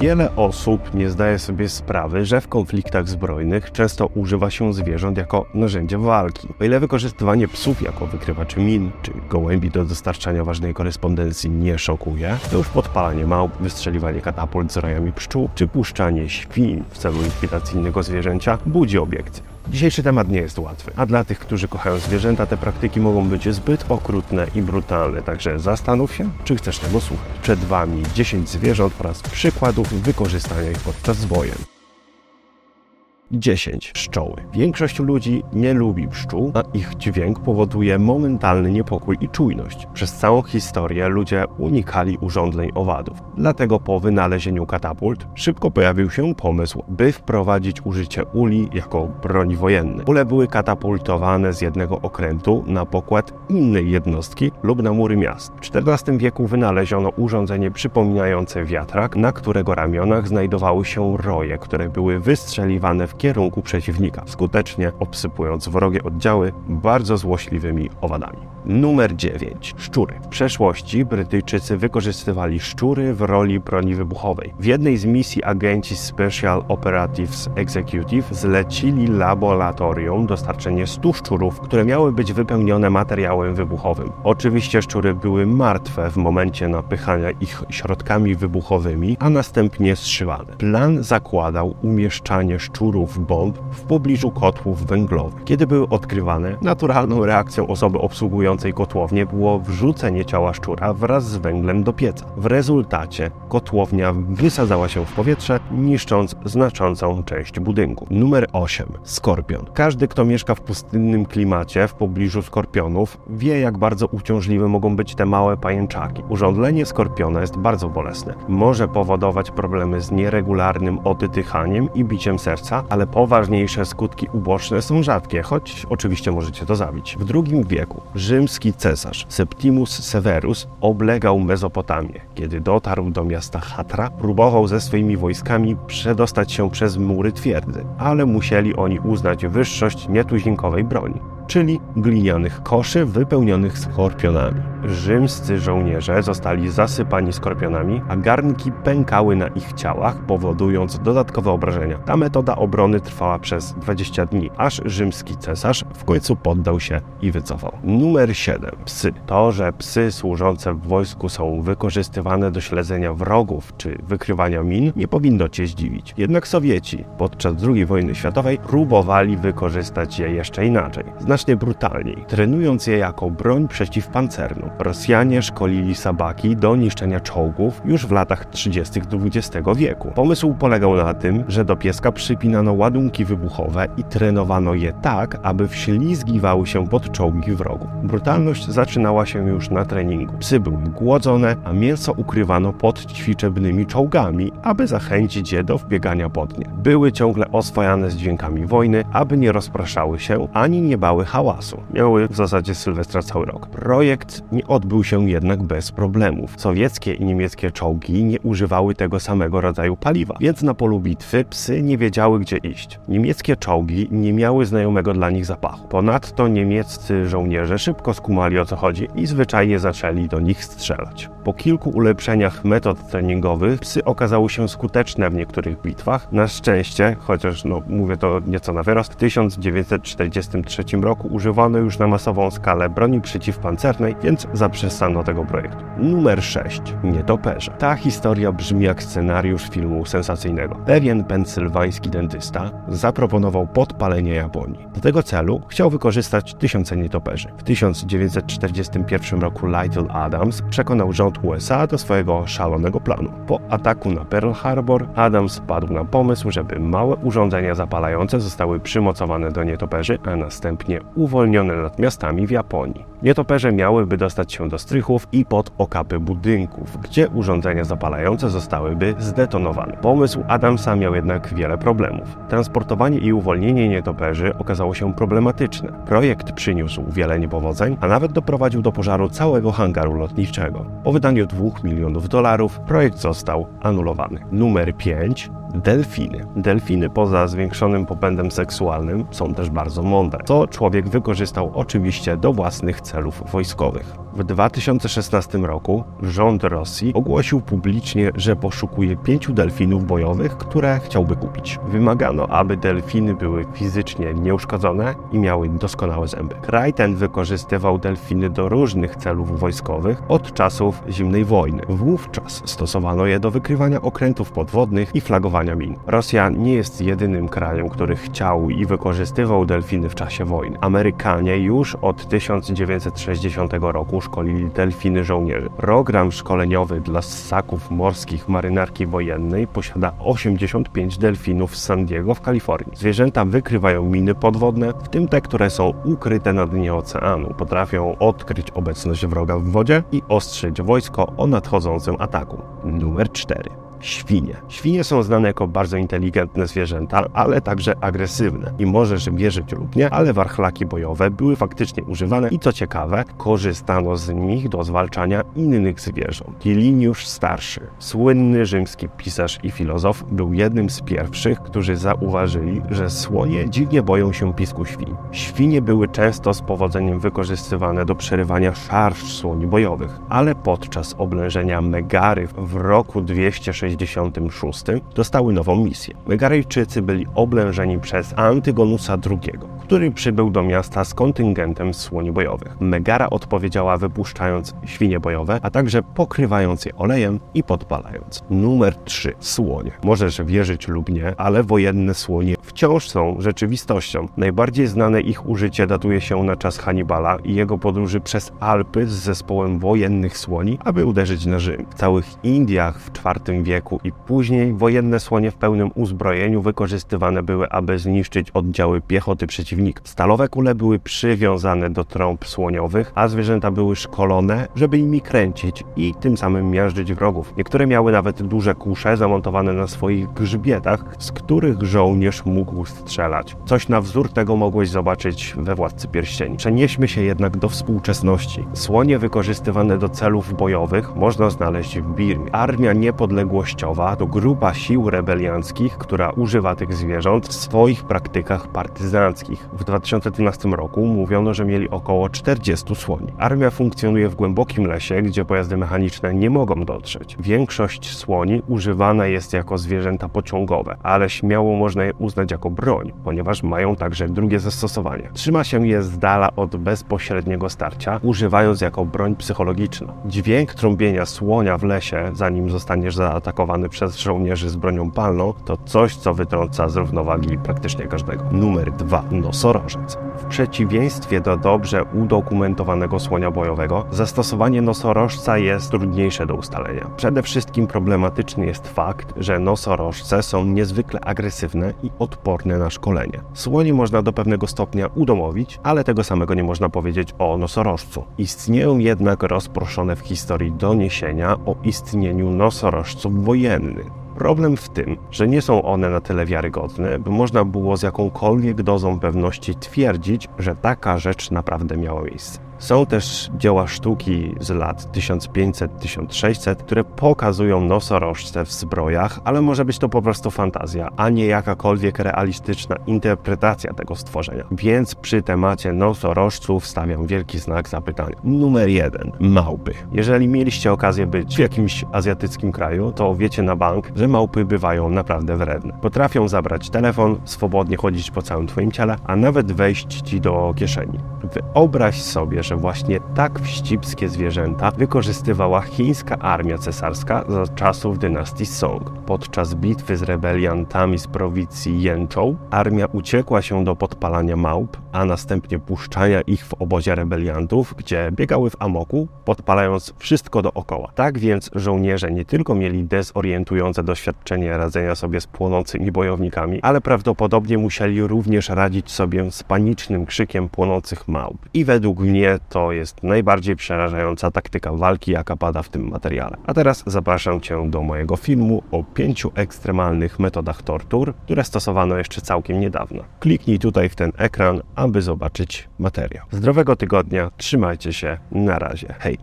Wiele osób nie zdaje sobie sprawy, że w konfliktach zbrojnych często używa się zwierząt jako narzędzia walki. O ile wykorzystywanie psów jako wykrywaczy min czy gołębi do dostarczania ważnej korespondencji nie szokuje, to już podpalanie małp, wystrzeliwanie katapult z rajami pszczół czy puszczanie świń w celu likwidacji innego zwierzęcia budzi obiekcje. Dzisiejszy temat nie jest łatwy, a dla tych, którzy kochają zwierzęta, te praktyki mogą być zbyt okrutne i brutalne, także zastanów się, czy chcesz tego słuchać. Przed Wami 10 zwierząt oraz przykładów wykorzystania ich podczas wojen. 10. Pszczoły. Większość ludzi nie lubi pszczół, a ich dźwięk powoduje momentalny niepokój i czujność. Przez całą historię ludzie unikali urządzeń owadów. Dlatego po wynalezieniu katapult szybko pojawił się pomysł, by wprowadzić użycie uli jako broń wojennej. Ule były katapultowane z jednego okrętu na pokład innej jednostki lub na mury miast. W XIV wieku wynaleziono urządzenie przypominające wiatrak, na którego ramionach znajdowały się roje, które były wystrzeliwane w kierunku przeciwnika, skutecznie obsypując wrogie oddziały bardzo złośliwymi owadami. Numer 9. Szczury. W przeszłości Brytyjczycy wykorzystywali szczury w roli broni wybuchowej. W jednej z misji agenci Special Operatives Executive zlecili laboratorium dostarczenie 100 szczurów, które miały być wypełnione materiałem wybuchowym. Oczywiście szczury były martwe w momencie napychania ich środkami wybuchowymi, a następnie zszywane. Plan zakładał umieszczanie szczurów bomb w pobliżu kotłów węglowych. Kiedy były odkrywane, naturalną reakcją osoby obsługującej kotłownię było wrzucenie ciała szczura wraz z węglem do pieca. W rezultacie kotłownia wysadzała się w powietrze, niszcząc znaczącą część budynku. Numer 8. Skorpion. Każdy, kto mieszka w pustynnym klimacie w pobliżu skorpionów, wie jak bardzo uciążliwe mogą być te małe pajęczaki. Urządzenie skorpiona jest bardzo bolesne. Może powodować problemy z nieregularnym odytychaniem i biciem serca, ale poważniejsze skutki uboczne są rzadkie, choć oczywiście możecie to zabić. W II wieku rzymski cesarz Septimus Severus oblegał Mezopotamię. Kiedy dotarł do miasta Hatra, próbował ze swoimi wojskami przedostać się przez mury twierdzy, ale musieli oni uznać wyższość nietuzinkowej broni czyli glinianych koszy wypełnionych skorpionami. Rzymscy żołnierze zostali zasypani skorpionami, a garnki pękały na ich ciałach, powodując dodatkowe obrażenia. Ta metoda obrony trwała przez 20 dni, aż rzymski cesarz w końcu poddał się i wycofał. Numer 7. Psy. To, że psy służące w wojsku są wykorzystywane do śledzenia wrogów czy wykrywania min, nie powinno Cię zdziwić. Jednak Sowieci podczas II wojny światowej próbowali wykorzystać je jeszcze inaczej. Znasz znacznie brutalniej, trenując je jako broń przeciwpancerną. Rosjanie szkolili sabaki do niszczenia czołgów już w latach 30. XX wieku. Pomysł polegał na tym, że do pieska przypinano ładunki wybuchowe i trenowano je tak, aby wślizgiwały się pod czołgi wrogów. Brutalność zaczynała się już na treningu. Psy były głodzone, a mięso ukrywano pod ćwiczebnymi czołgami, aby zachęcić je do wbiegania pod nie. Były ciągle oswajane z dźwiękami wojny, aby nie rozpraszały się ani nie bały hałasu. Miały w zasadzie Sylwestra cały rok. Projekt nie odbył się jednak bez problemów. Sowieckie i niemieckie czołgi nie używały tego samego rodzaju paliwa, więc na polu bitwy psy nie wiedziały gdzie iść. Niemieckie czołgi nie miały znajomego dla nich zapachu. Ponadto niemieccy żołnierze szybko skumali o co chodzi i zwyczajnie zaczęli do nich strzelać. Po kilku ulepszeniach metod treningowych psy okazały się skuteczne w niektórych bitwach. Na szczęście, chociaż no, mówię to nieco na wyrost, w 1943 roku roku używano już na masową skalę broni przeciwpancernej, więc zaprzestano tego projektu. Numer 6. Nietoperze. Ta historia brzmi jak scenariusz filmu sensacyjnego. Pewien pensylwański dentysta zaproponował podpalenie Japonii. Do tego celu chciał wykorzystać tysiące nietoperzy. W 1941 roku Lytle Adams przekonał rząd USA do swojego szalonego planu. Po ataku na Pearl Harbor Adams wpadł na pomysł, żeby małe urządzenia zapalające zostały przymocowane do nietoperzy, a następnie uwolnione nad miastami w Japonii. Nietoperze miałyby dostać się do strychów i pod okapy budynków, gdzie urządzenia zapalające zostałyby zdetonowane. Pomysł Adamsa miał jednak wiele problemów. Transportowanie i uwolnienie nietoperzy okazało się problematyczne. Projekt przyniósł wiele niepowodzeń, a nawet doprowadził do pożaru całego hangaru lotniczego. Po wydaniu 2 milionów dolarów projekt został anulowany. Numer 5 Delfiny. Delfiny poza zwiększonym popędem seksualnym są też bardzo mądre, co człowiek wykorzystał oczywiście do własnych celów wojskowych. W 2016 roku rząd Rosji ogłosił publicznie, że poszukuje pięciu delfinów bojowych, które chciałby kupić. Wymagano, aby delfiny były fizycznie nieuszkodzone i miały doskonałe zęby. Kraj ten wykorzystywał delfiny do różnych celów wojskowych od czasów zimnej wojny. Wówczas stosowano je do wykrywania okrętów podwodnych i flagowania min. Rosja nie jest jedynym krajem, który chciał i wykorzystywał delfiny w czasie wojny. Amerykanie już od 1960 roku szkolili delfiny żołnierzy. Program szkoleniowy dla ssaków morskich marynarki wojennej posiada 85 delfinów z San Diego w Kalifornii. Zwierzęta wykrywają miny podwodne, w tym te, które są ukryte na dnie oceanu. Potrafią odkryć obecność wroga w wodzie i ostrzyć wojsko o nadchodzącym ataku. Numer 4 świnie. Świnie są znane jako bardzo inteligentne zwierzęta, ale także agresywne. I możesz wierzyć lub nie, ale warchlaki bojowe były faktycznie używane i co ciekawe, korzystano z nich do zwalczania innych zwierząt. Kiliniusz Starszy, słynny rzymski pisarz i filozof, był jednym z pierwszych, którzy zauważyli, że słonie dziwnie boją się pisku świń. Świnie były często z powodzeniem wykorzystywane do przerywania szarż słoni bojowych, ale podczas oblężenia Megary w roku 260 1966 dostały nową misję. Megarejczycy byli oblężeni przez Antygonusa II, który przybył do miasta z kontyngentem słoni bojowych. Megara odpowiedziała wypuszczając świnie bojowe, a także pokrywając je olejem i podpalając. Numer 3. Słonie. Możesz wierzyć lub nie, ale wojenne słonie wciąż są rzeczywistością. Najbardziej znane ich użycie datuje się na czas Hannibala i jego podróży przez Alpy z zespołem wojennych słoni, aby uderzyć na Rzym. W całych Indiach w IV wieku wieku i później wojenne słonie w pełnym uzbrojeniu wykorzystywane były, aby zniszczyć oddziały piechoty przeciwnika. Stalowe kule były przywiązane do trąb słoniowych, a zwierzęta były szkolone, żeby nimi kręcić i tym samym miażdżyć wrogów. Niektóre miały nawet duże kusze zamontowane na swoich grzbietach, z których żołnierz mógł strzelać. Coś na wzór tego mogłeś zobaczyć we Władcy Pierścieni. Przenieśmy się jednak do współczesności. Słonie wykorzystywane do celów bojowych można znaleźć w Birmie. Armia Niepodległości Wolnościowa to grupa sił rebelianckich, która używa tych zwierząt w swoich praktykach partyzanckich. W 2012 roku mówiono, że mieli około 40 słoni. Armia funkcjonuje w głębokim lesie, gdzie pojazdy mechaniczne nie mogą dotrzeć. Większość słoni używana jest jako zwierzęta pociągowe, ale śmiało można je uznać jako broń, ponieważ mają także drugie zastosowanie. Trzyma się je z dala od bezpośredniego starcia, używając jako broń psychologiczna. Dźwięk trąbienia słonia w lesie, zanim zostaniesz zaatakowany, atakowany przez żołnierzy z bronią palną, to coś, co wytrąca z równowagi praktycznie każdego. Numer 2. Nosorożec. W przeciwieństwie do dobrze udokumentowanego słonia bojowego, zastosowanie nosorożca jest trudniejsze do ustalenia. Przede wszystkim problematyczny jest fakt, że nosorożce są niezwykle agresywne i odporne na szkolenie. Słoni można do pewnego stopnia udomowić, ale tego samego nie można powiedzieć o nosorożcu. Istnieją jednak rozproszone w historii doniesienia o istnieniu nosorożców Problem w tym, że nie są one na tyle wiarygodne, by można było z jakąkolwiek dozą pewności twierdzić, że taka rzecz naprawdę miała miejsce. Są też dzieła sztuki z lat 1500-1600, które pokazują nosorożce w zbrojach, ale może być to po prostu fantazja, a nie jakakolwiek realistyczna interpretacja tego stworzenia. Więc przy temacie nosorożców stawiam wielki znak zapytania. Numer jeden. Małpy. Jeżeli mieliście okazję być w jakimś azjatyckim kraju, to wiecie na bank, że małpy bywają naprawdę wredne. Potrafią zabrać telefon, swobodnie chodzić po całym twoim ciele, a nawet wejść ci do kieszeni. Wyobraź sobie, że właśnie tak wścibskie zwierzęta wykorzystywała chińska armia cesarska za czasów dynastii Song. Podczas bitwy z rebeliantami z prowincji Jęczą armia uciekła się do podpalania małp, a następnie puszczania ich w obozie rebeliantów, gdzie biegały w amoku, podpalając wszystko dookoła. Tak więc żołnierze nie tylko mieli dezorientujące doświadczenie radzenia sobie z płonącymi bojownikami, ale prawdopodobnie musieli również radzić sobie z panicznym krzykiem płonących małp. I według mnie to jest najbardziej przerażająca taktyka walki, jaka pada w tym materiale. A teraz zapraszam Cię do mojego filmu o pięciu ekstremalnych metodach tortur, które stosowano jeszcze całkiem niedawno. Kliknij tutaj w ten ekran, aby zobaczyć materiał. Zdrowego tygodnia, trzymajcie się, na razie, hej!